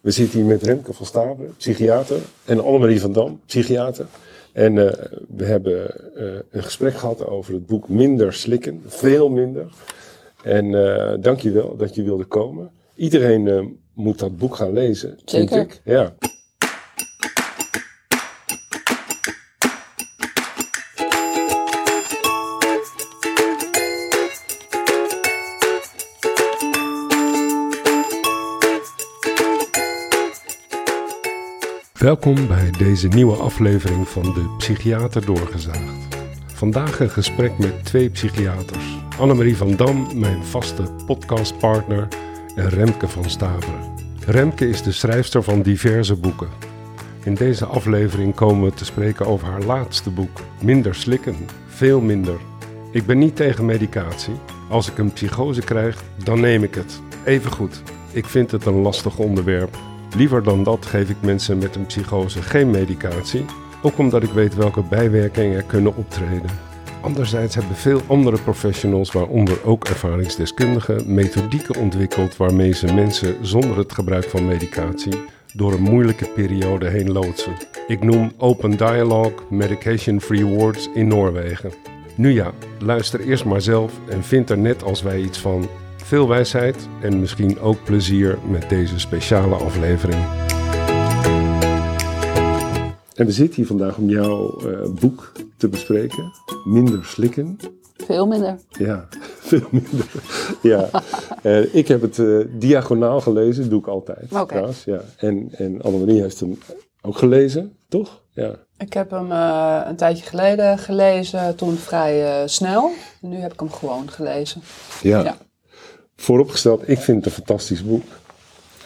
We zitten hier met Remke van Stabelen, psychiater. En Annemarie van Dam, psychiater. En uh, we hebben uh, een gesprek gehad over het boek Minder Slikken. Veel minder. En uh, dank je wel dat je wilde komen. Iedereen moet dat boek gaan lezen, Zeker. vind ik. Ja. Welkom bij deze nieuwe aflevering van de Psychiater Doorgezaagd. Vandaag een gesprek met twee psychiaters. Annemarie van Dam, mijn vaste podcastpartner, en Remke van Staveren. Remke is de schrijfster van diverse boeken. In deze aflevering komen we te spreken over haar laatste boek, Minder slikken, veel minder. Ik ben niet tegen medicatie. Als ik een psychose krijg, dan neem ik het. Even goed. Ik vind het een lastig onderwerp Liever dan dat geef ik mensen met een psychose geen medicatie, ook omdat ik weet welke bijwerkingen er kunnen optreden. Anderzijds hebben veel andere professionals, waaronder ook ervaringsdeskundigen, methodieken ontwikkeld waarmee ze mensen zonder het gebruik van medicatie door een moeilijke periode heen loodsen. Ik noem Open Dialogue Medication Free Wards in Noorwegen. Nu ja, luister eerst maar zelf en vind er net als wij iets van. Veel wijsheid en misschien ook plezier met deze speciale aflevering. En we zitten hier vandaag om jouw uh, boek te bespreken. Minder slikken. Veel minder. Ja, veel minder. ja. Uh, ik heb het uh, diagonaal gelezen, dat doe ik altijd. Oké. Okay. Ja. En, en Annemarie heeft hem ook gelezen, toch? Ja. Ik heb hem uh, een tijdje geleden gelezen, toen vrij snel. Nu heb ik hem gewoon gelezen. Ja. ja vooropgesteld, ik vind het een fantastisch boek.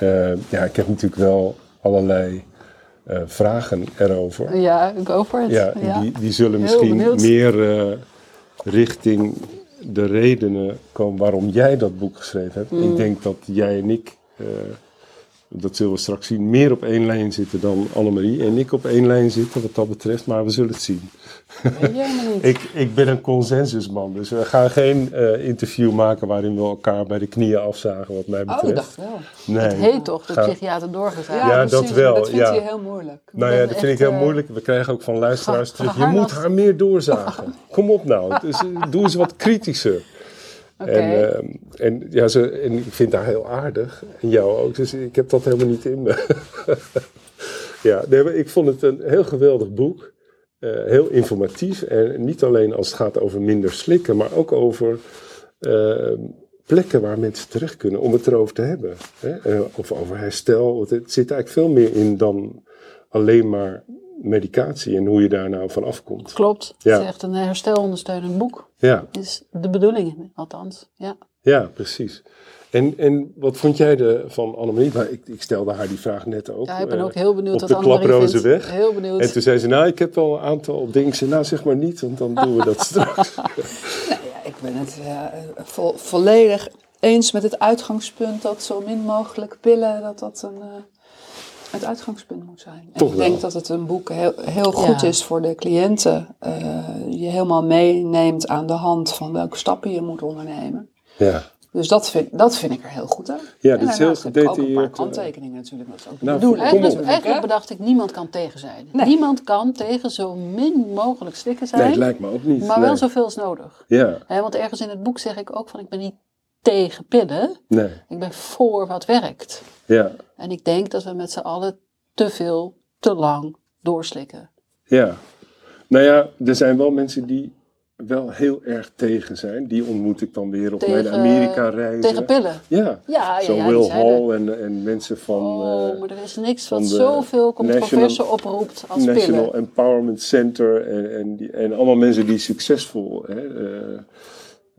Uh, ja, ik heb natuurlijk wel allerlei uh, vragen erover. Ja, go for it. Ja, ja. Die, die zullen misschien meer uh, richting de redenen komen waarom jij dat boek geschreven hebt. Mm. Ik denk dat jij en ik, dat zullen we straks zien, meer op één lijn zitten dan Annemarie en ik op één lijn zitten wat dat betreft, maar we zullen het zien. ik, ik ben een consensusman, dus we gaan geen uh, interview maken waarin we elkaar bij de knieën afzagen, wat mij betreft. Oh, dacht wel. Nee. Het heet toch, de Ga... psychiater doorgezaagd? Ja, Ja, precies, dat wel, Dat vindt ja. hij heel moeilijk. Nou ja, dat vind ik heel moeilijk. We krijgen ook van luisteraars terug, je moet haar meer doorzagen. Kom op nou, dus, eh, doe eens wat kritischer. En, ehm, en, ja, ze, en ik vind haar heel aardig. En jou ook. Dus ik heb dat helemaal niet in me. ja, nee, ik vond het een heel geweldig boek. Eh, heel informatief. En niet alleen als het gaat over minder slikken, maar ook over ehm, plekken waar mensen terecht kunnen om het erover te hebben. Hè? Eh, of over herstel. Het zit eigenlijk veel meer in dan alleen maar medicatie en hoe je daar nou van afkomt. Klopt. Ja. Het is echt een herstelondersteunend boek. Ja, Is de bedoeling, althans. Ja. ja precies. En, en wat vond jij er van Annemarie? Maar ik, ik stelde haar die vraag net ook. ja, ik ben eh, ook heel benieuwd wat de Annemarie vindt. weg. Heel benieuwd. En toen zei ze, nou, ik heb wel een aantal dingen. Ik zei, nou, zeg maar niet, want dan doen we dat straks. Nou ja, ik ben het eh, vo- volledig eens met het uitgangspunt dat zo min mogelijk pillen, dat dat een, eh, het uitgangspunt moet zijn. En ik wel. denk dat het een boek heel, heel goed Ja. is voor de cliënten. eh, je helemaal meeneemt aan de hand van welke stappen je moet ondernemen. Ja, Dus dat vind, dat vind ik er heel goed aan. ja dat is heel ik ook een paar gedetailleerd. eh, kanttekeningen natuurlijk. Dat is ook Nou, bedoeling. kom op. Eigenlijk, bedacht ik, niemand kan tegen zijn. Nee. Niemand kan tegen zo min mogelijk slikken zijn, Nee, het lijkt me ook niet. maar wel zoveel als nodig. Ja, Hè, want ergens in het boek zeg ik ook van, ik ben niet tegen pillen, nee, ik ben voor wat werkt. ja, En ik denk dat we met z'n allen te veel, te lang doorslikken. ja. Nou ja, er zijn wel mensen die wel heel erg tegen zijn. Die ontmoet ik dan weer op Tegen- mijn Amerika-reizen. Tegen pillen. Ja, Ja, ja, zo ja, Will. Hall en, en mensen van... Oh, eh, maar er is niks wat zoveel controverse National- oproept als National pillen. Empowerment Center en, en, die, en allemaal mensen die succesvol hè, eh,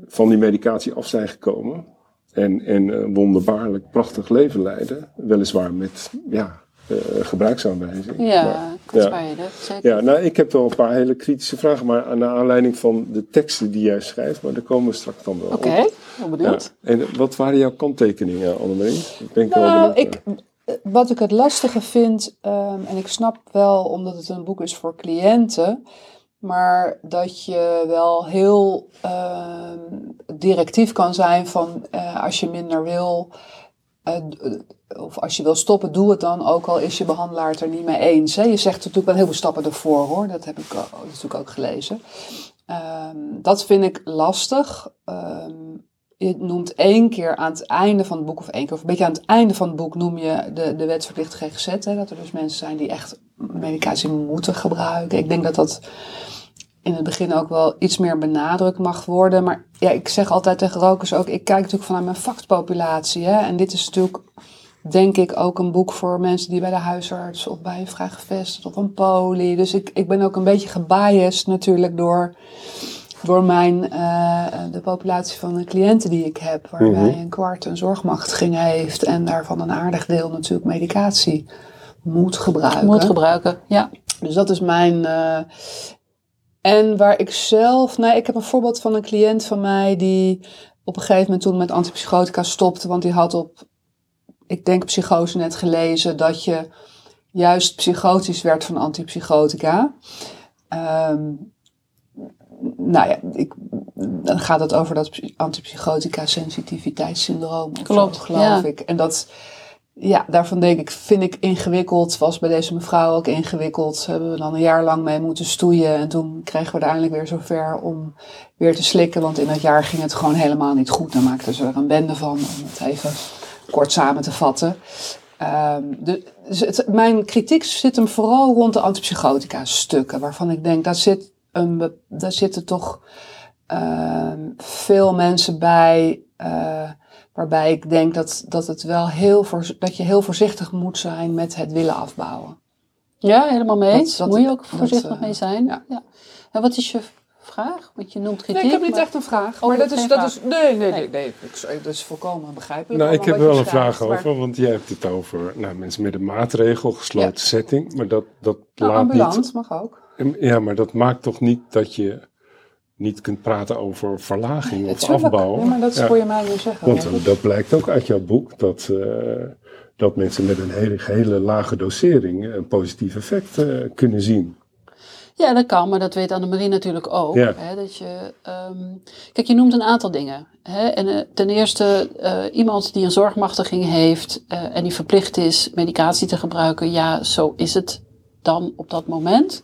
van die medicatie af zijn gekomen. En, en een wonderbaarlijk prachtig leven leiden. Weliswaar met ja, eh, gebruiksaanwijzing. Ja, kwetsbaarheden, zeker. ja, nou, ik heb wel een paar hele kritische vragen, maar naar aanleiding van de teksten die jij schrijft, maar daar komen we straks dan wel Oké, ben Ja. benieuwd. En wat waren jouw kanttekeningen, ben wel Nou, ik, wat ik het lastige vind, ehm, en ik snap wel omdat het een boek is voor cliënten, maar dat je wel heel ehm, directief kan zijn van eh, als je minder wil, eh, d- of als je wil stoppen, doe het dan, ook al is je behandelaar het er niet mee eens. Hè. Je zegt natuurlijk wel heel veel stappen ervoor hoor, dat heb ik natuurlijk ook gelezen. Ehm, dat vind ik lastig. Ehm, je noemt één keer aan het einde van het boek, of één keer, of een beetje aan het einde van het boek, noem je de, de wetsverplicht GGZ. Hè, dat er dus mensen zijn die echt medicatie moeten gebruiken. Ik denk dat dat in het begin ook wel iets meer benadrukt mag worden. Maar ja, ik zeg altijd tegen rokers ook, ik kijk natuurlijk vanuit mijn vakpopulatie. Hè, en dit is natuurlijk, denk ik, ook een boek voor mensen die bij de huisarts of bij een vrijgevestigd of een poli. Dus ik, ik ben ook een beetje gebiased natuurlijk door door mijn, eh, de populatie van de cliënten die ik heb, waarbij Mhm. een kwart een zorgmachtiging heeft en daarvan een aardig deel natuurlijk medicatie moet gebruiken. Moet gebruiken, ja. Dus dat is mijn. eh, en waar ik zelf. Nee, ik heb een voorbeeld van een cliënt van mij die op een gegeven moment toen met antipsychotica stopte, want die had op, ik denk psychose net gelezen, dat je juist psychotisch werd van antipsychotica. Ehm, nou ja, ik, dan gaat het over dat antipsychotica sensitiviteitssyndroom. of Klopt, zo, geloof ja. ik. En dat, ja, daarvan denk ik, vind ik ingewikkeld. Was bij deze mevrouw ook ingewikkeld. Hebben we dan een jaar lang mee moeten stoeien. En toen kregen we uiteindelijk weer zover om weer te slikken. Want in dat jaar ging het gewoon helemaal niet goed. Dan maakten ze er een bende van, om het even kort samen te vatten. Ehm, de, dus het- mijn kritiek zit hem vooral rond de antipsychotica stukken. Waarvan ik denk, daar, zit een, be- daar zitten toch ehm, veel mensen bij. eh, waarbij ik denk dat, dat, het wel heel voor, dat je heel voorzichtig moet zijn met het willen afbouwen. Ja, helemaal mee Dat- eens. dat- Moet je ook dat, voorzichtig eh, mee zijn. ja. Ja. En wat is je vraag? Want je noemt kritiek. Nee, ik heb niet maar- echt een vraag. Oh, maar dat is, dat vraag. is. Nee, nee, nee. Nee. nee, ik- dat is volkomen begrijpelijk. Nou, ik heb wel een vraag maar- over, want jij hebt het over nou, mensen met een maatregel, gesloten Ja. setting, maar dat, dat Nou, laat ambulant niet... mag ook. Ja, maar dat maakt toch niet dat je niet kunt praten over verlaging of Tuurlijk. afbouwen? Ja, maar dat Ja. hoor je mij nu zeggen. Want eh, dat blijkt ook uit jouw boek, dat, eh, dat mensen met een hele, hele lage dosering een positief effect eh, kunnen zien. Ja, dat kan, maar dat weet Annemarie natuurlijk ook. Ja. Hè, dat je, ehm, kijk, je noemt een aantal dingen. Hè? En, ten eerste, eh, iemand die een zorgmachtiging heeft eh, en die verplicht is medicatie te gebruiken, ja, zo is het dan op dat moment.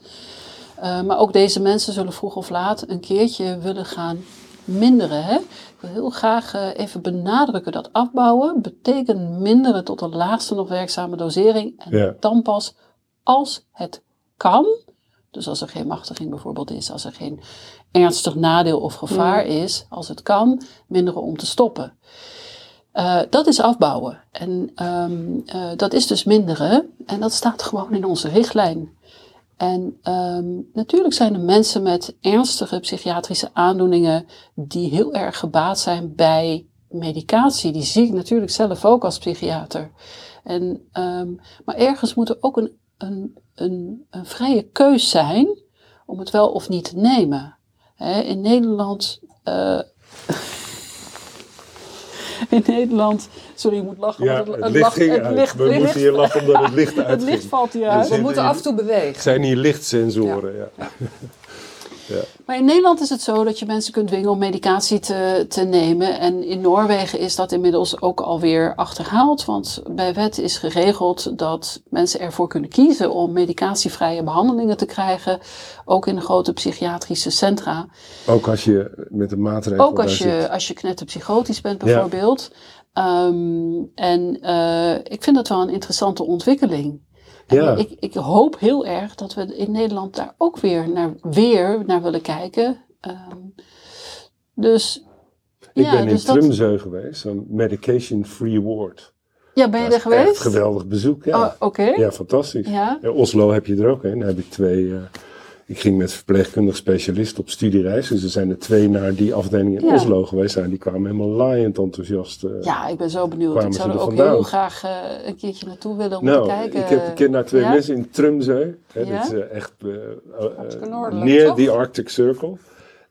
Eh, maar ook deze mensen zullen vroeg of laat een keertje willen gaan minderen. Hè? Ik wil heel graag eh, even benadrukken dat afbouwen betekent minderen tot de laagste nog werkzame dosering. En Ja. dan pas als het kan. Dus als er geen machtiging bijvoorbeeld is, als er geen ernstig nadeel of gevaar is, als het kan, minderen om te stoppen. Eh, dat is afbouwen. En ehm, eh, dat is dus minderen. En dat staat gewoon in onze richtlijn. En ehm, natuurlijk zijn er mensen met ernstige psychiatrische aandoeningen die heel erg gebaat zijn bij medicatie. Die zie ik natuurlijk zelf ook als psychiater. En, ehm, maar ergens moet er ook een, een, een, een vrije keus zijn om het wel of niet te nemen. In Nederland. eh, in Nederland. Sorry, ik moet lachen. Ja, want het, het licht ging het uit. licht- We licht- moeten hier lachen omdat het licht Het uitging. licht valt hier Er uit. We moeten hier- af en toe bewegen. Het zijn hier lichtsensoren, ja. Maar in Nederland is het zo dat je mensen kunt dwingen om medicatie te, te nemen. En in Noorwegen is dat inmiddels ook alweer achterhaald. Want bij wet is geregeld dat mensen ervoor kunnen kiezen om medicatievrije behandelingen te krijgen. Ook in de grote psychiatrische centra. Ook als je met een maatregel Ook als je, zit. als je knetterpsychotisch bent bijvoorbeeld. Ehm, en eh, ik vind dat wel een interessante ontwikkeling. Ja. ik, ik hoop heel erg dat we in Nederland daar ook weer naar, weer naar willen kijken. Ehm, dus Ik ja, ben in dus dat- Trumzeu geweest, zo'n medication-free ward. ja, ben je er echt geweest? geweldig bezoek, ja. Oh, Oké. Ja, fantastisch. Ja. In Oslo heb je er ook een. Daar heb ik twee. eh, ik ging met verpleegkundig specialist op studiereis. Dus er zijn er twee naar die afdeling in Ja. Oslo geweest. zijn. die kwamen helemaal laaiend enthousiast. eh. Ja, ik ben zo benieuwd. Ik zou ze er er ook vandaan? heel graag eh, een keertje naartoe willen om nou, te kijken. ik, heb, ik ken daar twee Ja? mensen in Trumzeu. Hè, Ja? Dat is eh, echt toch? the Arctic Circle.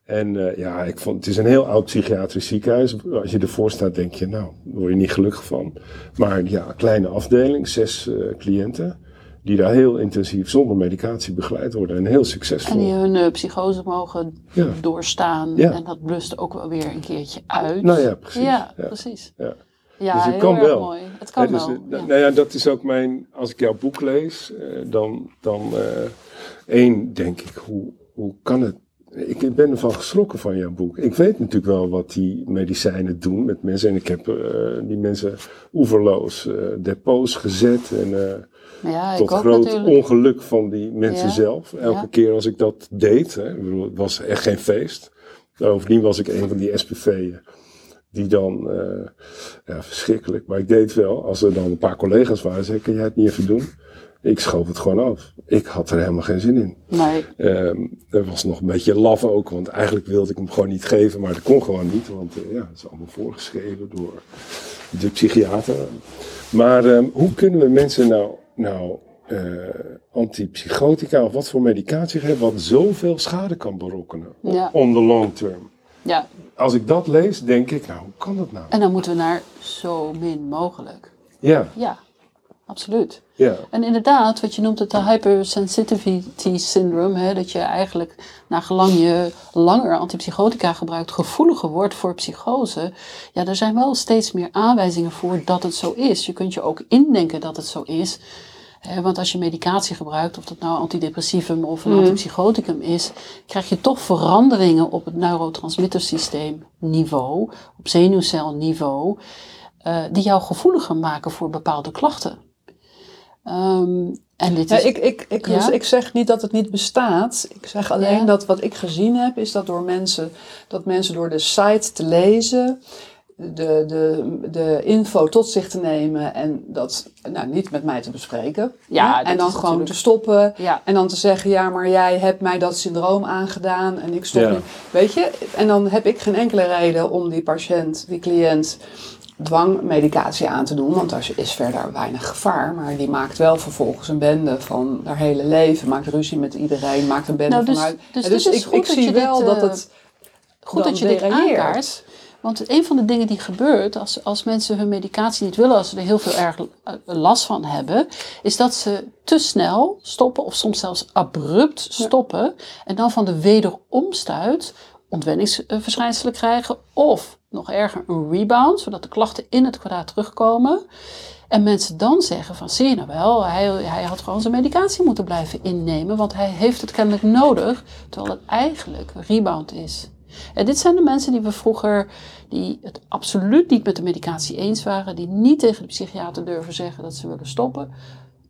En ja, ik vond, het is een heel oud psychiatrisch ziekenhuis. Als je ervoor staat, denk je, nou, daar word je niet gelukkig van. Maar ja, kleine afdeling, zes cliënten. Die daar heel intensief zonder medicatie begeleid worden. En heel succesvol. En die hun eh, psychose mogen Ja. doorstaan. Ja. En dat blust ook wel weer een keertje uit. Nou ja, precies. Ja, precies. Ja. Dus het heel kan wel. mooi. Het kan dus, wel. Nou ja, dat is ook mijn. Als ik jouw boek lees, eh, dan. dan eh, één, denk ik, hoe, hoe kan het? Ik ben ervan geschrokken van jouw boek. Ik weet natuurlijk wel wat die medicijnen doen met mensen. En ik heb die mensen oeverloos depots gezet. En ja, tot groot natuurlijk. ongeluk van die mensen Ja. zelf. Elke keer als ik dat deed, hè, het was echt geen feest. Bovendien was ik een van die SPV'en. Die dan, eh, ja, verschrikkelijk. Maar ik deed wel. Als er dan een paar collega's waren, zei ik, kan jij het niet even doen? Ik schoof het gewoon af. Ik had er helemaal geen zin in. Nee. Ehm er was nog een beetje laf ook, want eigenlijk wilde ik hem gewoon niet geven, maar dat kon gewoon niet, want eh, ja, het is allemaal voorgeschreven door de psychiater. Maar ehm, hoe kunnen we mensen nou, nou eh, antipsychotica of wat voor medicatie geven wat zoveel schade kan berokkenen Ja. on the long term? Ja, Als ik dat lees, denk ik, nou, hoe kan dat nou? en dan moeten we naar zo min mogelijk. Ja, Ja, absoluut. ja, En inderdaad, wat je noemt het de hypersensitivity syndrome, hè, dat je eigenlijk na gelang je langer antipsychotica gebruikt, gevoeliger wordt voor psychose. Ja, er zijn wel steeds meer aanwijzingen voor dat het zo is. Je kunt je ook indenken dat het zo is. Want als je medicatie gebruikt, of dat nou antidepressivum of een antipsychoticum is, krijg je toch veranderingen op het neurotransmittersysteem niveau, op zenuwcelniveau, eh, die jou gevoeliger maken voor bepaalde klachten. Ehm, en dit Ja, is, ik, ik, ik, Ja? ik zeg niet dat het niet bestaat. Ik zeg alleen Ja. dat wat ik gezien heb, is dat door mensen, dat mensen door de site te lezen, de, de, de info tot zich te nemen en dat nou, niet met mij te bespreken. Ja, en dan gewoon natuurlijk- te stoppen. ja, En dan te zeggen, ja, maar jij hebt mij dat syndroom aangedaan en ik stop Ja. niet. Weet je? En dan heb ik geen enkele reden om die patiënt, die cliënt, dwangmedicatie aan te doen. Want daar is verder weinig gevaar. Maar die maakt wel vervolgens een bende van haar hele leven. Maakt ruzie met iedereen, maakt een bende Nou, dus- vanuit. dus is ik, goed ik dat zie je dit, wel dat eh, het goed dat je dit aankaart. Want een van de dingen die gebeurt als, als mensen hun medicatie niet willen, als ze er heel veel erg eh, last van hebben, is dat ze te snel stoppen of soms zelfs abrupt stoppen en dan van de wederomstuit ontwenningsverschijnselen krijgen of nog erger een rebound, zodat de klachten in het kwadraat terugkomen. En mensen dan zeggen van, zie je nou wel, hij, hij had gewoon zijn medicatie moeten blijven innemen, want hij heeft het kennelijk nodig, terwijl het eigenlijk een rebound is. En dit zijn de mensen die we vroeger, die het absoluut niet met de medicatie eens waren, die niet tegen de psychiater durven zeggen dat ze willen stoppen.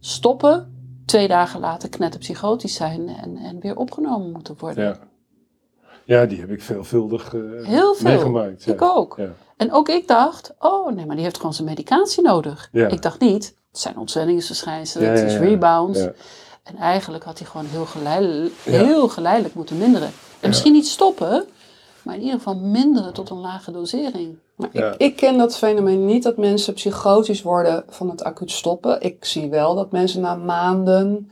Stoppen, twee dagen later knetterpsychotisch zijn en, en weer opgenomen moeten worden. ja. Ja, die heb ik veelvuldig eh, Heel veel. meegemaakt. Ja. Ik ook. Ja. En ook ik dacht, oh nee, maar die heeft gewoon zijn medicatie nodig. Ja. Ik dacht niet, het zijn ontwenningsverschijnselen, het is rebound. En eigenlijk had hij gewoon heel geleidelijk, heel geleidelijk moeten minderen. En misschien niet stoppen, maar in ieder geval minderen tot een lage dosering. Maar Ja. ik, ik ken dat fenomeen niet dat mensen psychotisch worden van het acuut stoppen. Ik zie wel dat mensen na maanden,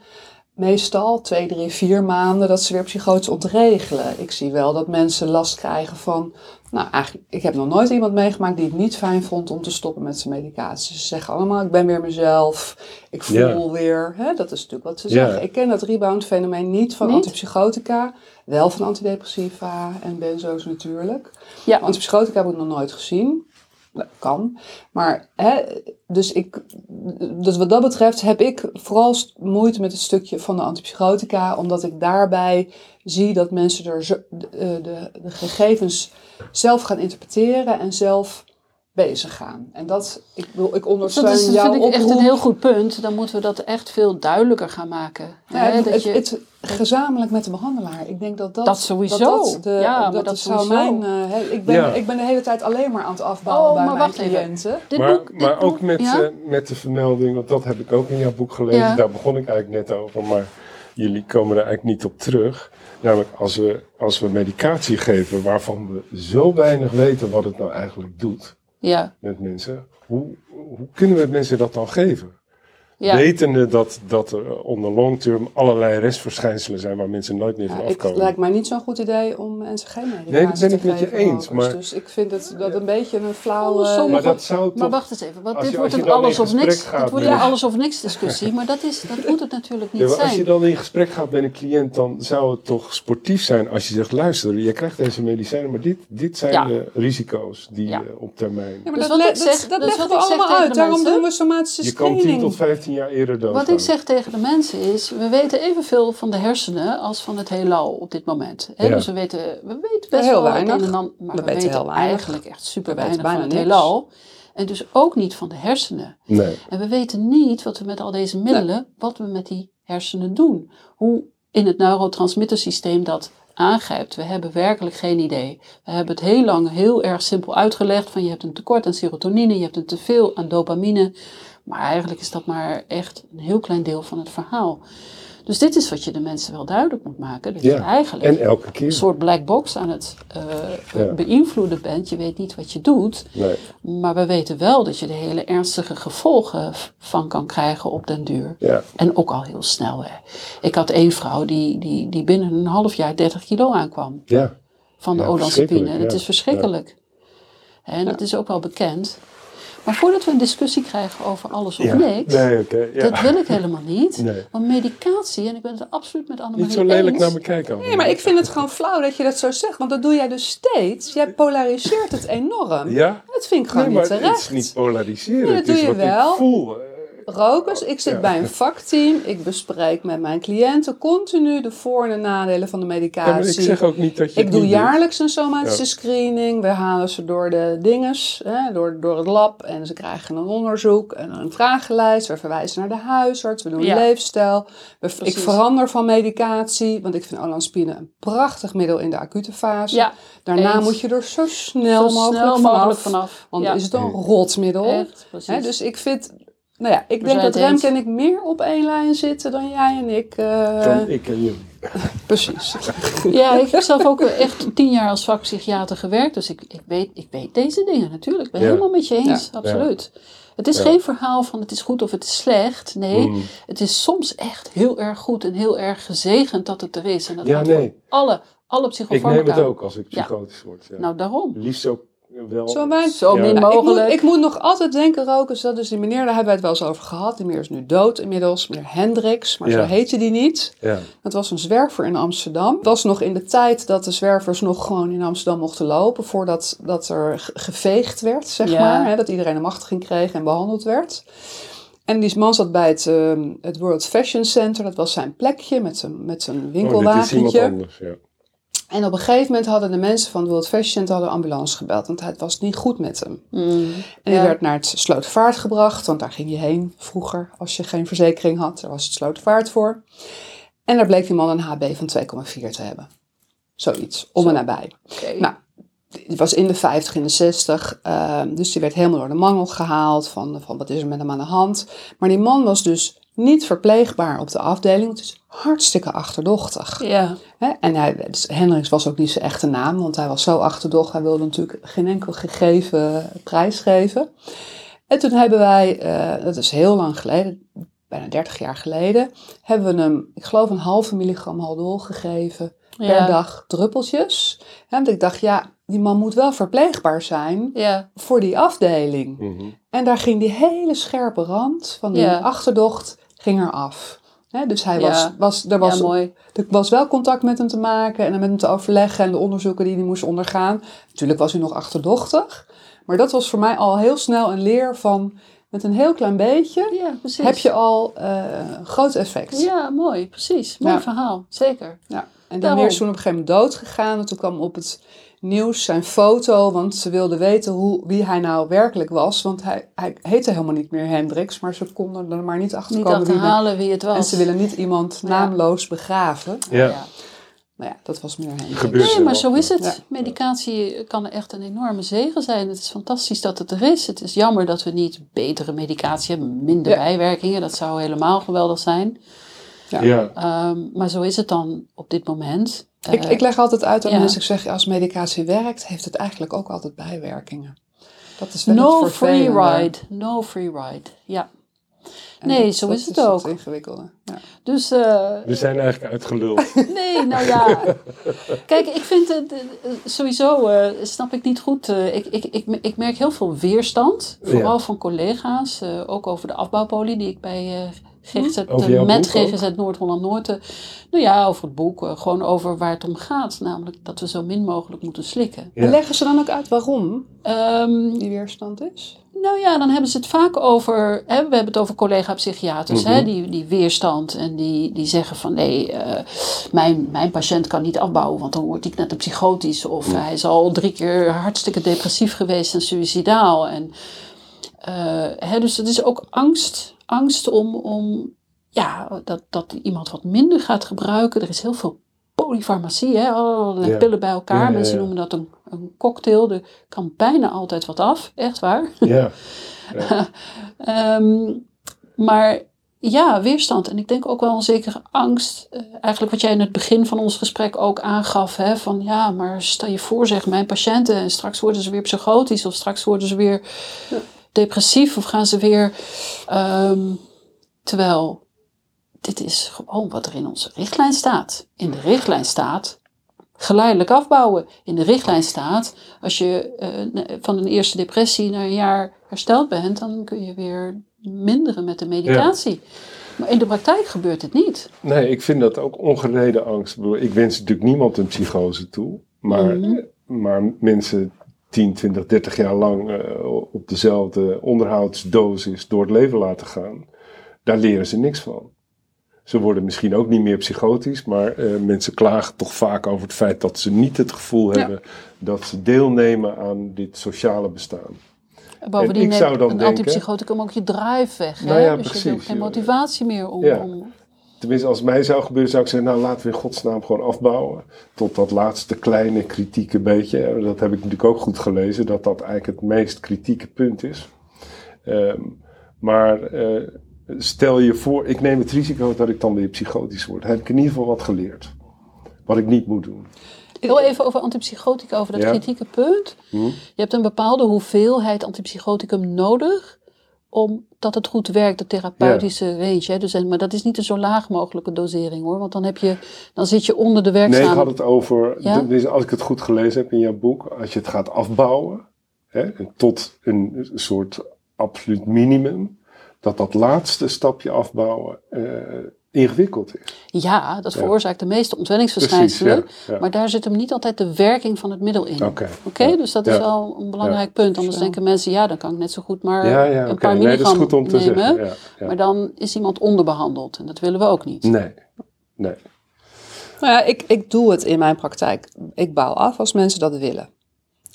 meestal twee, drie, vier maanden, dat ze weer psychotisch ontregelen. Ik zie wel dat mensen last krijgen van. Nou, eigenlijk, ik heb nog nooit iemand meegemaakt die het niet fijn vond om te stoppen met zijn medicatie. Ze zeggen allemaal, ik ben weer mezelf, ik voel Ja. weer. Hè, dat is natuurlijk wat ze Ja. zeggen. Ik ken dat rebound-fenomeen niet van Niet? antipsychotica, wel van antidepressiva en benzo's natuurlijk. Ja, Antipsychotica heb ik nog nooit gezien. Dat kan. Maar, hè, dus, ik, dus wat dat betreft heb ik vooral moeite met het stukje van de antipsychotica, omdat ik daarbij zie dat mensen er zo, de, de, de gegevens zelf gaan interpreteren en zelf bezig gaan. En dat, ik, bedoel, ik dat ondersteun is, jouw vind ik echt een heel goed punt. Dan moeten we dat echt veel duidelijker gaan maken. Ja, het, dat je- het- gezamenlijk met de behandelaar. Ik denk dat dat... Dat sowieso. dat de, Ja, maar dat, dat zou mijn... eh, hè, ik, ben, Ja. ik ben de hele tijd alleen maar aan het afbouwen Oh, bij maar mijn wacht even. cliënten. dit maar boek, dit maar ook boek- met, ja? eh, met de vermelding, want dat heb ik ook in jouw boek gelezen. Ja. Daar begon ik eigenlijk net over, maar jullie komen er eigenlijk niet op terug. Namelijk als we, als we medicatie geven waarvan we zo weinig weten wat het nou eigenlijk doet ja. met mensen. Hoe, hoe kunnen we mensen dat dan geven? Ja. Wetende dat, dat er onder long term allerlei restverschijnselen zijn waar mensen nooit meer van Ja, het afkomen. lijkt mij niet zo'n goed idee om mensen geen medicatie Nee, dat ben ik met je eens, maar- Dus ik vind het dat een beetje een flauw... Maar dat zou toch... Maar wacht eens even, want dit je- wordt een alles of niks. gaat Dit wordt een alles of niks discussie, maar dat, is, dat moet het natuurlijk niet Ja, maar als je zijn. dan in gesprek gaat met een cliënt, dan zou het toch sportief zijn als je zegt: luister, je krijgt deze medicijnen, maar dit, dit zijn Ja. de risico's die Ja. je op termijn. Ja, maar Dus dat, wat le- ik dat, zeg- dat dus leggen we allemaal uit. Daarom doen we somatische Je kan 10 screening. tot 15 jaar eerder dood. Wat ik zeg tegen de mensen is, we weten evenveel van de hersenen als van het heelal op dit moment. Hè? Ja. Dus we weten, we weten best Heel wel weinig. het een en ander, maar We we, weten weten, heel weinig. eigenlijk echt super We weinig van het heelal. En dus ook niet van de hersenen. Nee. En we weten niet wat we met al deze middelen, wat we met die hersenen doen. Hoe in het neurotransmittersysteem dat aangrijpt. We hebben werkelijk geen idee. We hebben het heel lang heel erg simpel uitgelegd van je hebt een tekort aan serotonine, je hebt een teveel aan dopamine. Maar eigenlijk is dat maar echt een heel klein deel van het verhaal. Dus dit is wat je de mensen wel duidelijk moet maken. Dat je Ja. eigenlijk En elke een keer. soort black box aan het eh, Ja. beïnvloeden bent. Je weet niet wat je doet. Nee. Maar we weten wel dat je er hele ernstige gevolgen van kan krijgen op den duur. Ja. En ook al heel snel. Hè. Ik had één vrouw die, die, die binnen een half jaar 30 kilo aankwam Ja. van de Ja, olanzapine. het ja. is verschrikkelijk. En dat is ook wel bekend. Maar voordat we een discussie krijgen over alles of ja. niks, Nee, oké. ja. dat wil ik helemaal niet. Nee. Want medicatie, en ik ben het er absoluut met Annemarie Niet zo lelijk eens. naar me kijken. Nee, maar ik vind het gewoon flauw dat je dat zo zegt. Want dat doe jij dus steeds. Jij polariseert het enorm. Ja? Dat vind ik gewoon Nee, maar niet het terecht. is niet polariseren. Nee, dat het doe is je wat wel. ik voel. Rokers, ik zit Ja. bij een vakteam. Ik bespreek met mijn cliënten continu de voor- en de nadelen van de Ja, medicatie. maar ik zeg ook niet dat je Ik het doe doet. jaarlijks een somatische Ja. screening. We halen ze door de dinges, hè, door, door het lab. En ze krijgen een onderzoek en een vragenlijst. We verwijzen naar de huisarts. We doen Ja. leefstijl. We, ik verander van medicatie. Want ik vind olanzapine een prachtig middel in de acute fase. Ja, Daarna eens. moet je er zo snel zo mogelijk snel vanaf. mogelijk vanaf. Want ja, is het een rotmiddel. echt, precies. Hè, dus ik vind... Nou ja, ik denk dat. Remke en ik meer op één lijn zitten dan jij en ik. eh, Dan ik en jullie. precies. Ja, ik heb zelf ook echt tien jaar als vakpsychiater gewerkt. Dus ik, ik, weet, ik weet deze dingen natuurlijk. Ik ben Ja. helemaal met je eens, absoluut. Het is Ja. geen verhaal van het is goed of het is slecht. Nee, Mm. het is soms echt heel erg goed en heel erg gezegend dat het er is. En dat Ja, nee. alle, alle Ik psychofarmaca. neem het ook als ik Ja. psychotisch word. Ja. Nou, daarom. Liefst ook wel. Zo weinig. Zo Ja. min ik, moet, mogelijk. ik moet nog altijd denken, Rokus, dat is die meneer, daar hebben wij het wel eens over gehad. Die meneer is nu dood inmiddels, meneer Hendricks, maar Ja. zo heette die niet. Ja. Dat was een zwerver in Amsterdam. Het was nog in de tijd dat de zwervers nog gewoon in Amsterdam mochten lopen, voordat dat er ge- geveegd werd, zeg Ja. maar. Hè, dat iedereen een machtiging kreeg en behandeld werd. En die man zat bij het, ehm, het World Fashion Center, dat was zijn plekje met zijn, met zijn Oh, dit is iemand winkelwagentje. anders. Ja. En op een gegeven moment hadden de mensen van het World Fashion Center hadden ambulance gebeld, want het was niet goed met hem. Mm. En die Ja. werd naar het Slotervaart gebracht, want daar ging je heen vroeger als je geen verzekering had. Daar was het Slotervaart voor. En daar bleek die man een HB van 2,4 te hebben. Zoiets, om en nabij. Nou, die was in de 50, in de 60. ehm, dus die werd helemaal door de mangel gehaald van, van wat is er met hem aan de hand. Maar die man was dus niet verpleegbaar op de afdeling. Het is hartstikke achterdochtig. Ja, Hè? En hij, dus Hendricks was ook niet zijn echte naam, want hij was zo achterdocht. Hij wilde natuurlijk geen enkel gegeven prijs geven. En toen hebben wij, eh, dat is heel lang geleden, bijna 30 jaar geleden, hebben we hem, ik geloof, een halve milligram haldol gegeven per dag druppeltjes. Hè, want ik dacht, ja, die man moet wel verpleegbaar zijn ja, voor die afdeling. Mhm. En daar ging die hele scherpe rand van die Ja. achterdocht ging er af. Dus hij Ja. was, was, er was ja, mooi. er was wel contact met hem te maken en met hem te overleggen en de onderzoeken die hij moest ondergaan. Natuurlijk was hij nog achterdochtig. Maar dat was voor mij al heel snel een leer van met een heel klein beetje Ja, heb je al eh, groot effect. Ja, mooi, precies. Mooi verhaal, zeker. Ja. En die Daarom. is toen op een gegeven moment dood gegaan. En toen kwam op het nieuws zijn foto, want ze wilden weten hoe, wie hij nou werkelijk was. Want hij, hij heette helemaal niet meer Hendricks, maar ze konden er maar niet achter Niet komen wie achterhalen wie het was. En ze willen niet iemand Ja. naamloos begraven. Ja. Nou ja, dat was meneer Hendricks. Gebeurt Nee, wel. maar zo is het. Ja. Medicatie kan echt een enorme zegen zijn. Het is fantastisch dat het er is. Het is jammer dat we niet betere medicatie hebben, minder Ja. bijwerkingen. Dat zou helemaal geweldig zijn. Ja. Ja. Ehm, maar zo is het dan op dit moment. Ik, Eh, ik leg altijd uit aan ja. mensen, ik zeg, als medicatie werkt, heeft het eigenlijk ook altijd bijwerkingen. Dat is wel no free ride. No free ride. Ja. En Nee, dat- zo dat is het het ook. ingewikkelde. Ja. Dus eh, We zijn eigenlijk uitgeluld. Nee, nou ja. Kijk, ik vind het sowieso, eh, snap ik niet goed. ik, ik, ik, ik merk heel veel weerstand, vooral Ja. van collega's, eh, ook over de afbouwpolie die ik bij eh GGZ, Over met? GGZ Noord-Holland-Noord, nou ja, over het boek, eh, gewoon over waar het om gaat. Namelijk dat we zo min mogelijk moeten slikken. Ja. En leggen ze dan ook uit waarom Ehm, die weerstand is? nou ja, dan hebben ze het vaak over. Hè, we hebben het over collega-psychiaters, hè, Mhm. die, die weerstand. En die, die zeggen van nee, eh, mijn, mijn patiënt kan niet afbouwen, want dan wordt hij net een psychotisch. Of hij is al drie keer hartstikke depressief geweest en suicidaal. En, hè, dus het is ook angst. Angst om, om ja, dat, dat iemand wat minder gaat gebruiken. Er is heel veel polyfarmacie, hè, allerlei Ja. pillen bij elkaar. Ja, ja, Mensen ja. noemen dat een, een cocktail. Er kan bijna altijd wat af, echt waar. Ja. Ehm, maar ja, weerstand. En ik denk ook wel een zekere angst. Eh, eigenlijk wat jij in het begin van ons gesprek ook aangaf. Hè, van ja, maar stel je voor zeg, mijn patiënten. En straks worden ze weer psychotisch. Of straks worden ze weer depressief. Of gaan ze weer... ehm, terwijl dit is gewoon wat er in onze richtlijn staat. In de richtlijn staat geleidelijk afbouwen. In de richtlijn staat, als je eh, van een eerste depressie na een jaar hersteld bent, dan kun je weer minderen met de medicatie. Maar in de praktijk gebeurt het niet. Nee, ik vind dat ook ongereden angst. Ik wens natuurlijk niemand een psychose toe. Maar, Mhm. maar mensen 10, 20, 30 jaar lang eh, op dezelfde onderhoudsdosis door het leven laten gaan, daar leren ze niks van. Ze worden misschien ook niet meer psychotisch, maar eh, mensen klagen toch vaak over het feit dat ze niet het gevoel Ja. hebben dat ze deelnemen aan dit sociale bestaan. Bovendien ik zou dan een denken- antipsychoticum ook je drive weg. Nou hè? ja, dus je hebt ook geen motivatie meer om... Ja. om Tenminste, als het mij zou gebeuren, zou ik zeggen, nou laten we in godsnaam gewoon afbouwen. Tot dat laatste kleine kritieke beetje. Dat heb ik natuurlijk ook goed gelezen, dat dat eigenlijk het meest kritieke punt is. Ehm, maar eh, stel je voor, ik neem het risico dat ik dan weer psychotisch word. Heb ik in ieder geval wat geleerd. Wat ik niet moet doen. Heel even over antipsychotica, over dat Ja. kritieke punt. Hm? Je hebt een bepaalde hoeveelheid antipsychoticum nodig omdat het goed werkt, de therapeutische range. Hè? Dus, maar dat is niet een zo laag mogelijke dosering hoor, want dan, heb je, dan zit je onder de Nee, ik had het over, Ja? tenminste, als ik het goed gelezen heb in jouw boek, als je het gaat afbouwen hè, tot een soort absoluut minimum, dat dat laatste stapje afbouwen eh, ingewikkeld is. Ja, dat Ja. veroorzaakt de meeste ontwenningsverschijnselen. Precies, ja, ja. Maar daar zit hem niet altijd de werking van het middel in. Oké. Dus dat is wel een belangrijk punt. Anders Zo. denken mensen, ja, dan kan ik net zo goed maar Ja, ja, een oké. paar Nee, dat is milligram goed om te nemen. zeggen. Ja, ja. Maar dan is iemand onderbehandeld en dat willen we ook niet. Nee, nee. Nou ja, ik, ik doe het in mijn praktijk. Ik bouw af als mensen dat willen.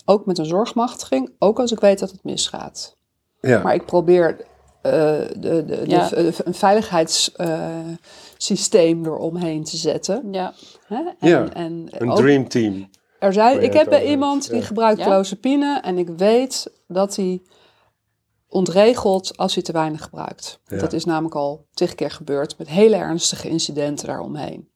Ook met een zorgmachtiging, ook als ik weet dat het misgaat. Ja. Maar ik probeer de, de, de- Ja. de- een veiligheidssysteem eromheen te zetten. Ja, Hè? En, Ja, en een ook- dream team. er zijn, ik heb bij iemand die ja. gebruikt Ja? clozapine en ik weet dat hij ontregelt als hij te weinig gebruikt. Ja. Dat is namelijk al tig keer gebeurd met hele ernstige incidenten daaromheen.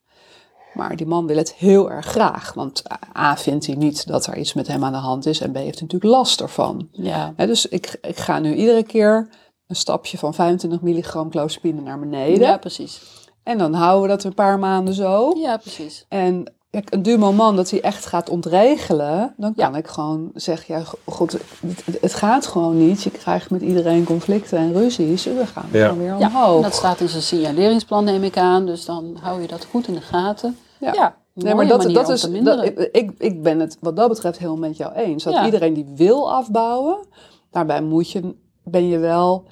Maar die man wil het heel erg graag, want A vindt hij niet dat er iets met hem aan de hand is en B heeft hij natuurlijk last ervan. ja. Hè, dus ik, ik ga nu iedere keer een stapje van 25 milligram clozapine naar beneden. ja precies. En dan houden we dat een paar maanden zo. Ja, precies. En kijk, een duur moment dat hij echt gaat ontregelen, dan Ja. kan ik gewoon zeggen, ja, go- goed, het, het gaat gewoon niet. Je krijgt met iedereen conflicten en ruzies. We gaan Ja. gewoon weer Ja, omhoog. dat staat in zijn signaleringsplan, neem ik aan. Dus dan hou je dat goed in de gaten. Ja. Ja, Nee, maar dat, dat is. Dat, ik, ik, ben het wat dat betreft heel met jou eens. Dat Ja. iedereen die wil afbouwen, daarbij moet je, ben je wel,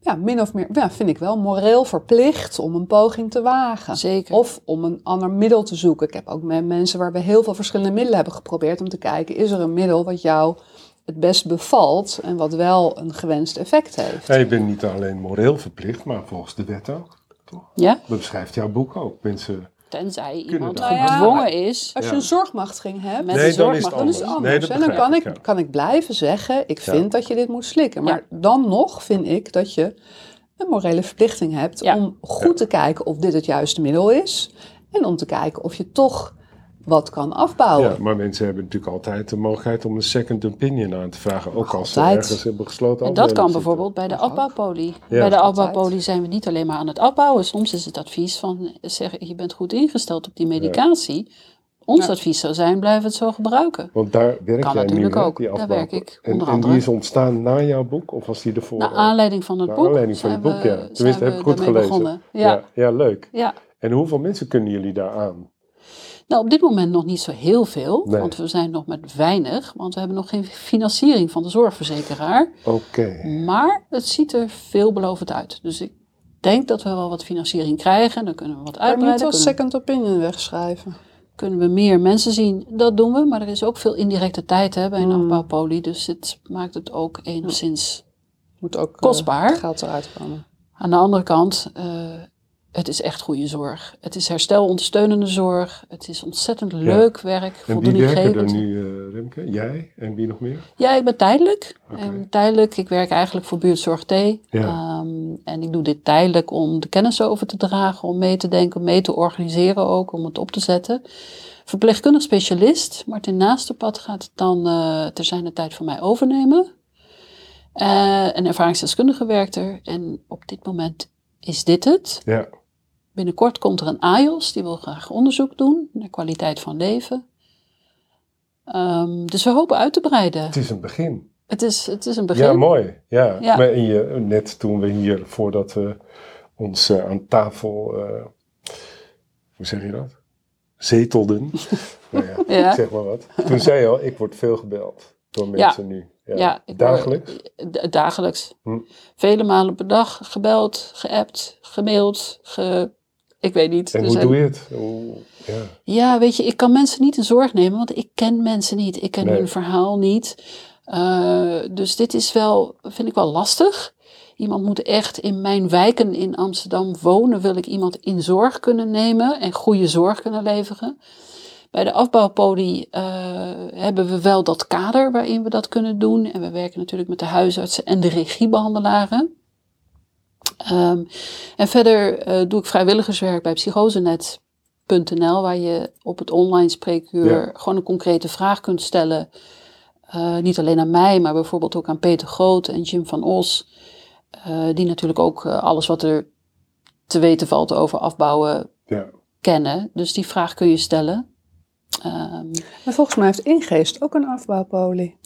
ja, min of meer, ja, vind ik wel, moreel verplicht om een poging te wagen. Zeker. Of om een ander middel te zoeken. Ik heb ook met mensen waar we heel veel verschillende middelen hebben geprobeerd om te kijken, is er een middel wat jou het best bevalt en wat wel een gewenst effect heeft. Ja, je bent niet alleen moreel verplicht, maar volgens de wet ook. Toch? Ja, Dat beschrijft jouw boek ook. Mensen... tenzij iemand. Nou ja, gedwongen is. Als je een zorgmachtiging hebt, Met Nee, de dan is het zorgmacht- Dan is het anders. Nee, en dan kan ik, kan ik blijven zeggen, ik Ja. vind dat je dit moet slikken. Maar dan nog vind ik dat je een morele verplichting hebt Ja. om goed te kijken of dit het juiste middel is. En om te kijken of je toch wat kan afbouwen. Ja, maar mensen hebben natuurlijk altijd de mogelijkheid om een second opinion aan te vragen. Ook als ze ergens hebben gesloten En dat kan bijvoorbeeld bij de afbouwpolie. Ja. Bij de afbouwpolie zijn we niet alleen maar aan het afbouwen. Soms is het advies van zeggen, je bent goed ingesteld op die medicatie. Ons Ja. advies zou zijn, blijf het zo gebruiken. Want daar werk Kan jij natuurlijk nu, ook. die Daar werk ik, En, en die is ontstaan na jouw boek of was die ervoor? Naar aanleiding van het Naar boek aanleiding van je zijn boek, we- ja. Tenminste, heb ik goed gelezen. Ja. Ja, leuk. Ja. En hoeveel mensen kunnen jullie daar aan? Nou, op dit moment nog niet zo heel veel, Nee. want we zijn nog met weinig, want we hebben nog geen financiering van de zorgverzekeraar. Oké. Maar het ziet er veelbelovend uit. Dus ik denk dat we wel wat financiering krijgen. Dan kunnen we wat Kan je niet uitbreiden. als Kunnen, second opinion wegschrijven? kunnen we meer mensen zien. Dat doen we. Maar er is ook veel indirecte tijd hè, bij een Hmm. afbouwpolie. Dus dit maakt het ook enigszins Moet ook eh, Kostbaar. geld eruit komen. Aan de andere kant, eh, het is echt goede zorg. Het is herstelondersteunende zorg. Het is ontzettend leuk werk. En wie werken er nu, eh, Remke? Jij en wie nog meer? Ja, ik ben tijdelijk. Tijdelijk. Ik werk eigenlijk voor Buurtzorg T. Ja. Ehm, en ik doe dit tijdelijk om de kennis over te dragen, om mee te denken, om mee te organiseren ook, om het op te zetten. Verpleegkundig specialist, Martin Naasterpad gaat het dan eh ter zijn de tijd van mij overnemen. Eh een ervaringsdeskundige werkt er en op dit moment is dit het. Ja. Binnenkort komt er een AIOS, die wil graag onderzoek doen naar kwaliteit van leven. Ehm, dus we hopen uit te breiden. Het is een begin. Het is, het is een begin. Ja, mooi. Ja. Ja. Maar je, net toen we hier, voordat we ons eh, aan tafel, eh, hoe zeg je dat? Zetelden. nou ja, zeg maar wat. Toen zei je al, ik word veel gebeld door mensen nu. Ja. Word- Dagelijks? Dagelijks. Hm. Vele malen per dag gebeld, geappt, gemaild, ge... ik weet niet. En Dus hoe doe je het? Hoe, ja. Ja, weet je, ik kan mensen niet in zorg nemen, want ik ken mensen niet. Ik ken Nee. hun verhaal niet. Eh, dus dit is wel, vind ik wel lastig. Iemand moet echt in mijn wijken in Amsterdam wonen. Wil ik iemand in zorg kunnen nemen en goede zorg kunnen leveren. Bij de afbouwpodie eh, hebben we wel dat kader waarin we dat kunnen doen. En we werken natuurlijk met de huisartsen en de regiebehandelaren. Ehm, en verder eh, doe ik vrijwilligerswerk bij psychosenet.nl, waar je op het online spreekuur Ja. gewoon een concrete vraag kunt stellen. Eh, niet alleen aan mij, maar bijvoorbeeld ook aan Peter Groot en Jim van Os. eh, die natuurlijk ook alles wat er te weten valt over afbouwen ja. kennen. Dus die vraag kun je stellen. Ehm, En volgens mij heeft Ingeest ook een afbouwpolie.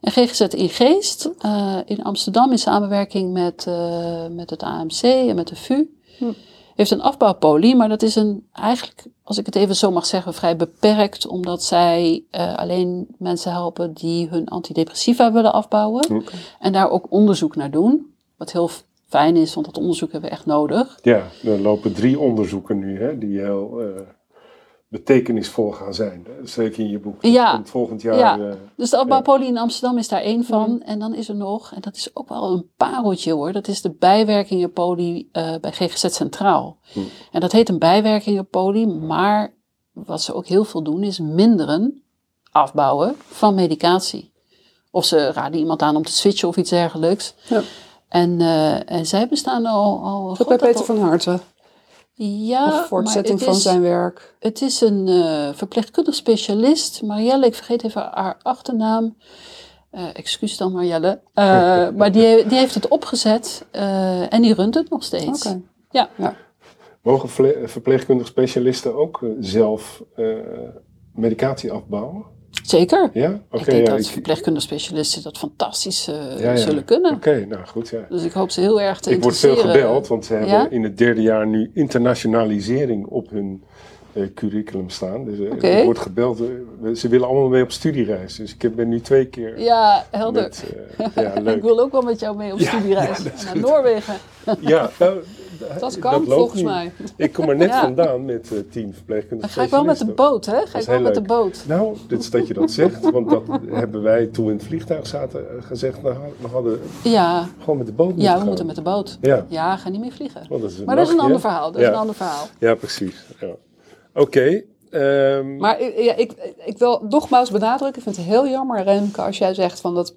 En GGZ in Geest eh, in Amsterdam in samenwerking met, eh, met het AMC en met de VU Hm. heeft een afbouwpolie, maar dat is een eigenlijk, als ik het even zo mag zeggen, vrij beperkt, omdat zij eh, alleen mensen helpen die hun antidepressiva willen afbouwen en daar ook onderzoek naar doen. Wat heel fijn is, want dat onderzoek hebben we echt nodig. Ja, er lopen drie onderzoeken nu hè, die heel betekenisvol gaan zijn. Dat schreef je in je boek. Dat Ja. komt volgend jaar. Ja. eh, Dus de afbouwpolie in Amsterdam is daar één van. En dan is er nog, en dat is ook wel een pareltje hoor, dat is de bijwerkingenpolie eh, bij GGZ Centraal. Mhm. En dat heet een bijwerkingenpolie, maar wat ze ook heel veel doen is minderen, afbouwen van medicatie. Of ze raden iemand aan om te switchen of iets dergelijks. Ja. En, eh, en zij bestaan al... al bij god, dat Peter al- van Harten. Ja, of voortzetting maar het van is- zijn werk. het is een eh, verpleegkundig specialist. Marielle, ik vergeet even haar achternaam. Eh excuus dan Marielle. Eh, maar die, die heeft het opgezet eh, en die runt het nog steeds. Oké. Mogen vle- verpleegkundige specialisten ook zelf eh, medicatie afbouwen? Zeker. Ja? Oké, ik denk ja, dat ik- verpleegkundige specialisten dat fantastisch eh, ja, ja. zullen kunnen. Oké, nou goed. Ja. Dus ik hoop ze heel erg te Ik word veel gebeld, want ze hebben in het derde jaar nu internationalisering op hun eh, curriculum staan. Dus Oké. ik word gebeld. ze willen allemaal mee op studiereis. Dus ik ben nu twee keer Ja, helder. met... ja, ik leuk. wil ook wel met jou mee op studiereis naar. Noorwegen. Ja, Dat kan volgens nu. mij. Ik kom er net Ja. vandaan met eh, tien verpleegkundige Dan ga ik wel met de boot, hè? Ga ik wel met de boot. Nou, dit is dat je dat zegt, want dat hebben wij toen we in het vliegtuig zaten eh, gezegd. Nou, we hadden Ja, gewoon met de boot moeten ja we gaan. moeten met de boot. Ja, Ja, ga niet meer vliegen. want dat is een Maar dat is een ander verhaal. Dat is Ja. een ander verhaal. Ja, precies. Ja. Oké. ehm, Maar ik- ja, ik, ik wil nogmaals benadrukken, ik vind het heel jammer, Remke, als jij zegt van dat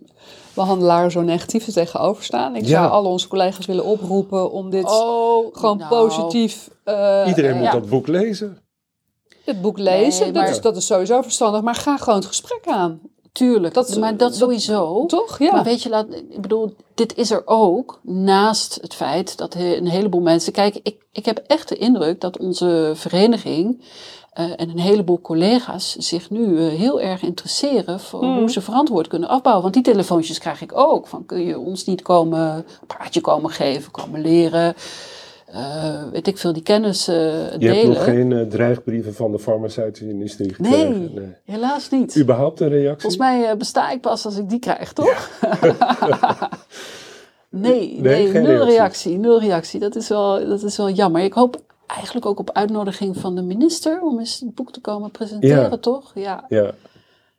behandelaren zo negatief er tegenover staan. Ik Ja. zou alle onze collega's willen oproepen om dit Oh, gewoon nou, positief... eh, Iedereen moet ja. dat boek lezen. Het boek lezen, Nee, maar- dat, is, dat is sowieso verstandig. Maar ga gewoon het gesprek aan. Tuurlijk, Dat- maar dat sowieso. Toch? Ja. Maar weet je, laat, ik bedoel, dit is er ook naast het feit dat een heleboel mensen. Kijk, ik, ik heb echt de indruk dat onze vereniging eh, en een heleboel collega's zich nu eh, heel erg interesseren voor Hmm. hoe ze verantwoord kunnen afbouwen. Want die telefoontjes krijg ik ook. Van kun je ons niet komen, een praatje komen geven, komen leren. Eh, weet ik veel, die kennis eh, Je hebt delen. nog geen eh, dreigbrieven van de farmaceutische industrie gekregen? nee, helaas niet. Überhaupt een reactie? Volgens mij besta ik pas als ik die krijg, toch? nee, Nee, nul reactie. Nul reactie. Dat is, wel, dat is wel jammer. Ik hoop eigenlijk ook op uitnodiging van de minister om eens het boek te komen presenteren, Ja. toch? Ja. Ja,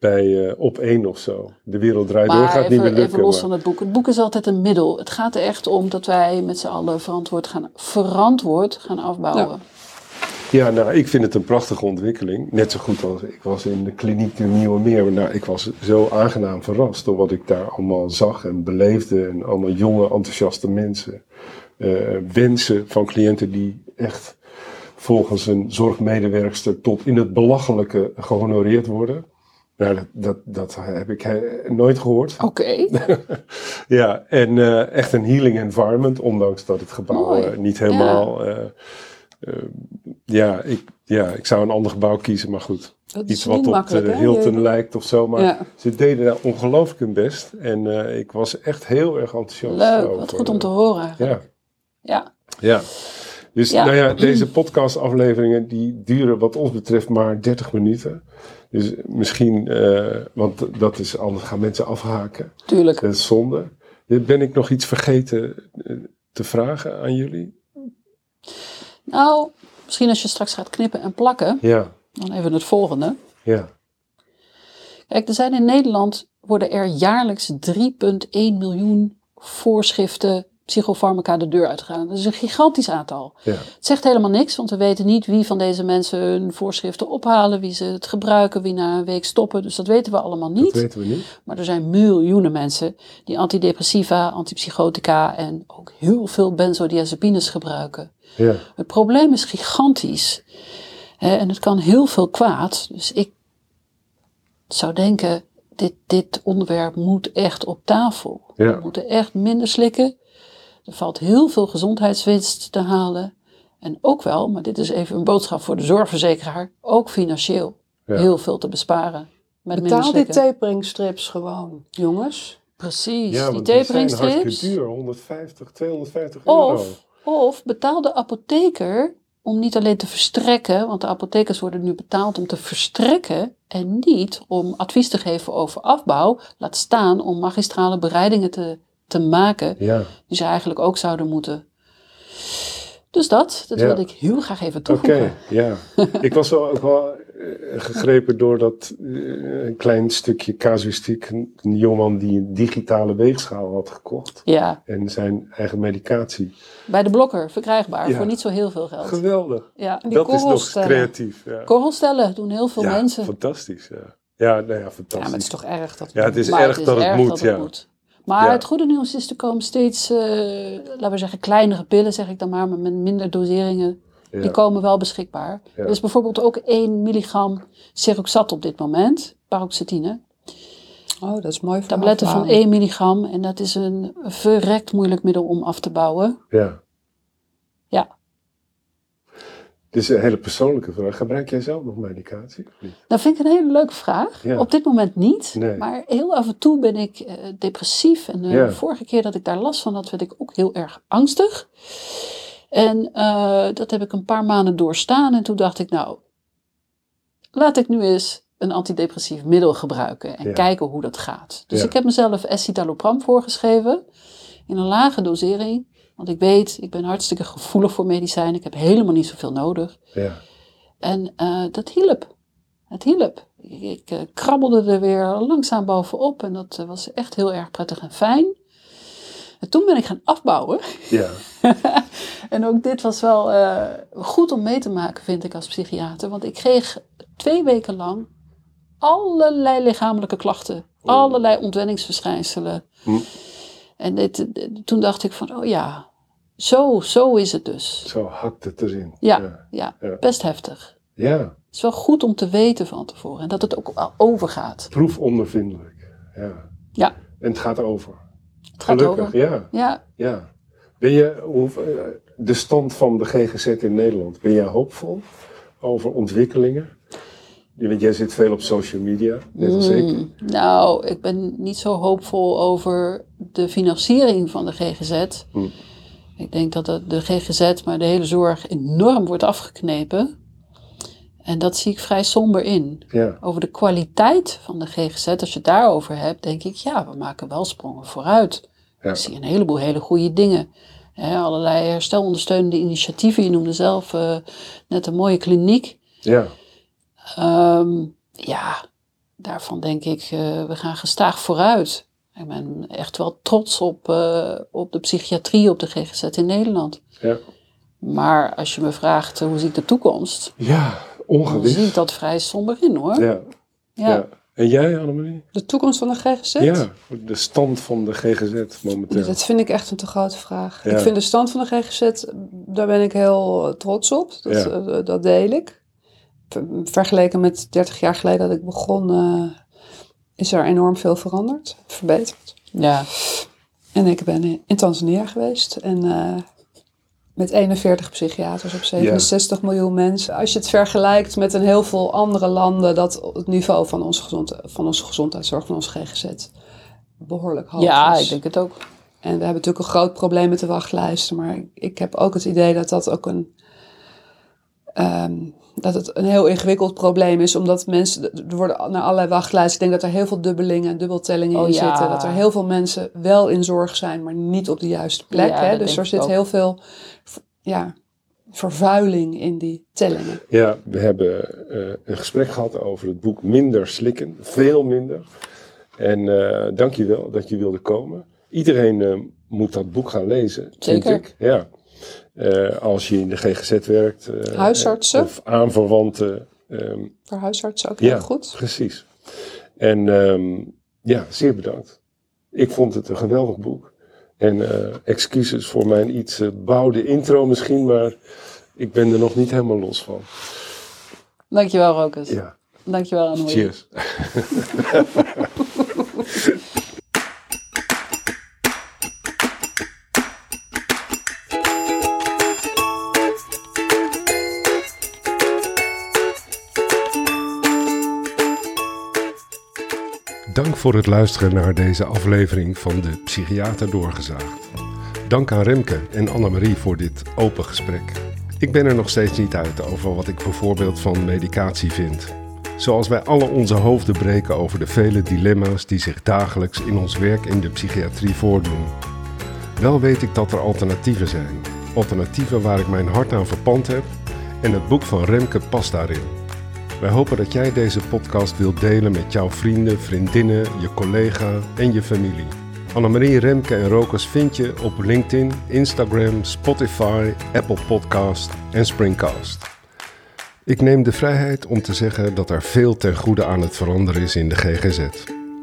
bij eh, op één of zo. De wereld draait door gaat niet meer lukken. even los maar- van het boek. Het boek is altijd een middel. Het gaat er echt om dat wij met z'n allen verantwoord gaan, verantwoord gaan afbouwen. Ja, nou, ik vind het een prachtige ontwikkeling. Net zo goed als ik was in de kliniek in Nieuwe Meer. Nou, ik was zo aangenaam verrast door wat ik daar allemaal zag en beleefde. En allemaal jonge, enthousiaste mensen. Eh, wensen van cliënten die echt volgens een zorgmedewerkster tot in het belachelijke gehonoreerd worden. Nou, dat, dat, dat heb ik eh, nooit gehoord. Oké. Ja, en eh, echt een healing environment, ondanks dat het gebouw eh, niet helemaal. eh, ja, ik, ja, ik zou een ander gebouw kiezen, maar goed. Dat Iets wat op de? Hilton lijkt of zo. Maar Ja. ze deden daar ongelooflijk hun best. En ik was echt heel erg enthousiast. Leuk, over, wat goed om te horen. eigenlijk. Ja, Ja. ja. Dus Ja. nou ja, deze podcastafleveringen die duren wat ons betreft maar 30 minuten. Dus misschien, eh, want dat is anders gaan mensen afhaken. tuurlijk. Dat is zonde. Ben ik nog iets vergeten eh, te vragen aan jullie? Nou, misschien als je straks gaat knippen en plakken, Ja, dan even het volgende. ja. Kijk, er zijn in Nederland worden er jaarlijks 3,1 miljoen voorschriften psychofarmaca de deur uitgegaan. Dat is een gigantisch aantal. ja. Het zegt helemaal niks, want we weten niet wie van deze mensen hun voorschriften ophalen, wie ze het gebruiken, wie na een week stoppen. Dus dat weten we allemaal Dat niet. weten we niet. Maar er zijn miljoenen mensen die antidepressiva, antipsychotica en ook heel veel benzodiazepines gebruiken. Ja, Het probleem is gigantisch. Hè, en het kan heel veel kwaad. Dus ik zou denken, dit, dit onderwerp moet echt op tafel. Ja. We moeten echt minder slikken. Er valt heel veel gezondheidswinst te halen. En ook wel, maar dit is even een boodschap voor de zorgverzekeraar, ook financieel Ja. heel veel te besparen. Met Betaal die taperingstrips gewoon, jongens. Precies, ja die want die zijn taperingstrips. hartstikke duur. 150, 250 euro. Of, of betaal de apotheker om niet alleen te verstrekken, want de apothekers worden nu betaald om te verstrekken en niet om advies te geven over afbouw, laat staan om magistrale bereidingen te, te maken Ja, die ze eigenlijk ook zouden moeten. Dus dat, dat Ja. wilde ik heel graag even oké. toevoegen. ja. ik was wel ook wel eh, gegrepen door dat een klein stukje casuïstiek. Een jongeman die een digitale weegschaal had gekocht. Ja, En zijn eigen medicatie. bij de blokker verkrijgbaar Ja. voor niet zo heel veel geld. Geweldig. Ja. Die Dat is nog creatief. Ja, Korrelstellen doen heel veel ja mensen. fantastisch. Ja, ja, nou ja, Ja, fantastisch. maar het is toch erg dat Ja, het is Maar erg is dat het moet. dat ja. het moet. Maar Ja. het goede nieuws is, er komen steeds, eh, laten we zeggen, kleinere pillen, zeg ik dan maar, maar met minder doseringen. Ja. Die komen wel beschikbaar. Ja. Er is bijvoorbeeld ook 1 milligram Seroxat op dit moment, paroxetine. Oh, dat is mooi voor Tabletten van afbouwen. 1 milligram en dat is een verrekt moeilijk middel om af te bouwen. Ja. Ja. Dit is een hele persoonlijke vraag. Gebruik jij zelf nog medicatie? Dat vind ik een hele leuke vraag. Ja. Op dit moment niet. Nee. Maar heel af en toe ben ik eh, depressief. En de Ja. vorige keer dat ik daar last van had, werd ik ook heel erg angstig. En eh, dat heb ik een paar maanden doorstaan. En toen dacht ik, nou, laat ik nu eens een antidepressief middel gebruiken. En Ja. kijken hoe dat gaat. Dus ik heb mezelf escitalopram voorgeschreven. In een lage dosering. Want ik weet, ik ben hartstikke gevoelig voor medicijnen. Ik heb helemaal niet zoveel nodig. Ja. En eh, dat hielp. Het hielp. Ik, ik, eh, krabbelde er weer langzaam bovenop en dat eh, was echt heel erg prettig en fijn. En toen ben ik gaan afbouwen. Ja. En ook dit was wel goed om mee te maken, vind ik als psychiater. Want ik kreeg twee weken lang allerlei lichamelijke klachten. Allerlei ontwenningsverschijnselen. Hm. En dit, dit- toen dacht ik van, oh ja, zo, zo is het dus. Zo hakt het erin. Ja, Ja. ja, Ja. best heftig. Ja. Het is wel goed om te weten van tevoren en dat het ook overgaat. Proefondervindelijk. Ja. Ja, En het gaat over. het gaat Gelukkig, over. ja. Ja, ja. Ben je, eh, de stand van de GGZ in Nederland, ben jij hoopvol over ontwikkelingen? Want jij zit veel op social media, net als ik. Mm, nou, ik ben niet zo hoopvol over de financiering van de GGZ. Mm. Ik denk dat de, GGZ, maar de hele zorg, enorm wordt afgeknepen. En dat zie ik vrij somber in. Ja, Over de kwaliteit van de GGZ, als je het daarover hebt, denk ik, ja, we maken wel sprongen vooruit. Ja. Ik zie een heleboel hele goede dingen. Hè, allerlei herstelondersteunende initiatieven. Je noemde zelf eh, net een mooie kliniek. ja, Ehm, ja, daarvan denk ik, eh, we gaan gestaag vooruit. Ik ben echt wel trots op, eh, op de psychiatrie, op de GGZ in Nederland. ja. Maar als je me vraagt, eh, hoe zie ik de toekomst? Ja, Dan ongewis. zie ik dat vrij somber in hoor. Ja, Ja. ja. En jij, Annemarie? De toekomst van de GGZ? Ja, de stand van de GGZ momenteel. Dat vind ik echt een te grote vraag. Ja. Ik vind de stand van de GGZ, daar ben ik heel eh, trots op. Dat, Ja. dat deel ik. Ver- Vergeleken met 30 jaar geleden dat ik begon, is er enorm veel veranderd, verbeterd. Ja. En ik ben in- Tanzania geweest en eh, met 41 psychiaters op 67 miljoen mensen. Als je het vergelijkt met een heel veel andere landen, dat het niveau van onze, gezond, van onze gezondheidszorg, van onze GGZ, behoorlijk hoog ja, is. ik denk het ook. En we hebben natuurlijk een groot probleem met de wachtlijsten. Maar ik heb ook het idee dat dat ook een. Ehm, dat het een heel ingewikkeld probleem is, omdat mensen. Er worden naar allerlei wachtlijsten. Ik denk dat er heel veel dubbelingen en dubbeltellingen Oh in ja. zitten. Dat er heel veel mensen wel in zorg zijn, maar niet op de juiste plek. Ja, hè? Dus er zit ook. heel veel ja, vervuiling in die tellingen. Ja, we hebben eh, een gesprek gehad over het boek Minder Slikken. Veel minder. En eh dank je wel dat je wilde komen. Iedereen eh, moet dat boek gaan lezen, vind Zeker. ik. Ja. Eh, als je in de GGZ werkt. eh, Huisartsen. Of aanverwanten. ehm, Voor huisartsen ook ja, heel goed. precies. En ehm, ja, zeer bedankt. Ik vond het een geweldig boek. En eh, excuses voor mijn iets bouwde intro misschien, maar ik ben er nog niet helemaal los van. Dankjewel, Rokus. Ja, Dankjewel, Annemarie. cheers. Dank voor het luisteren naar deze aflevering van de Psychiater Doorgezaagd. Dank aan Remke en Annemarie voor dit open gesprek. Ik ben er nog steeds niet uit over wat ik bijvoorbeeld van medicatie vind. Zoals wij alle onze hoofden breken over de vele dilemma's die zich dagelijks in ons werk in de psychiatrie voordoen. Wel weet ik dat er alternatieven zijn. Alternatieven waar ik mijn hart aan verpand heb en het boek van Remke past daarin. Wij hopen dat jij deze podcast wilt delen met jouw vrienden, vriendinnen, je collega en je familie. Annemarie, Remke en Rokus vind je op LinkedIn, Instagram, Spotify, Apple Podcast en Springcast. Ik neem de vrijheid om te zeggen dat er veel ten goede aan het veranderen is in de GGZ.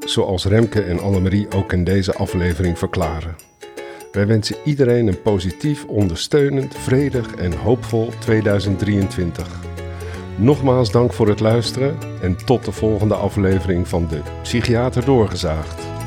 Zoals Remke en Annemarie ook in deze aflevering verklaren. Wij wensen iedereen een positief, ondersteunend, vredig en hoopvol 2023. Nogmaals dank voor het luisteren en tot de volgende aflevering van de Psychiater Doorgezaagd.